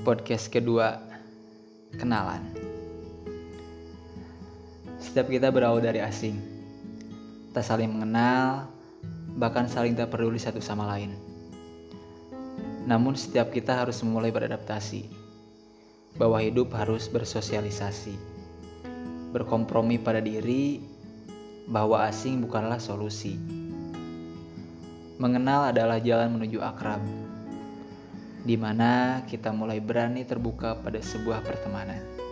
podcast kedua kenalan. Setiap kita berawal dari asing, tak saling mengenal, bahkan saling tak peduli satu sama lain. Namun setiap kita harus memulai beradaptasi, bahwa hidup harus bersosialisasi, berkompromi pada diri, bahwa asing bukanlah solusi. Mengenal adalah jalan menuju akrab, di mana kita mulai berani terbuka pada sebuah pertemanan.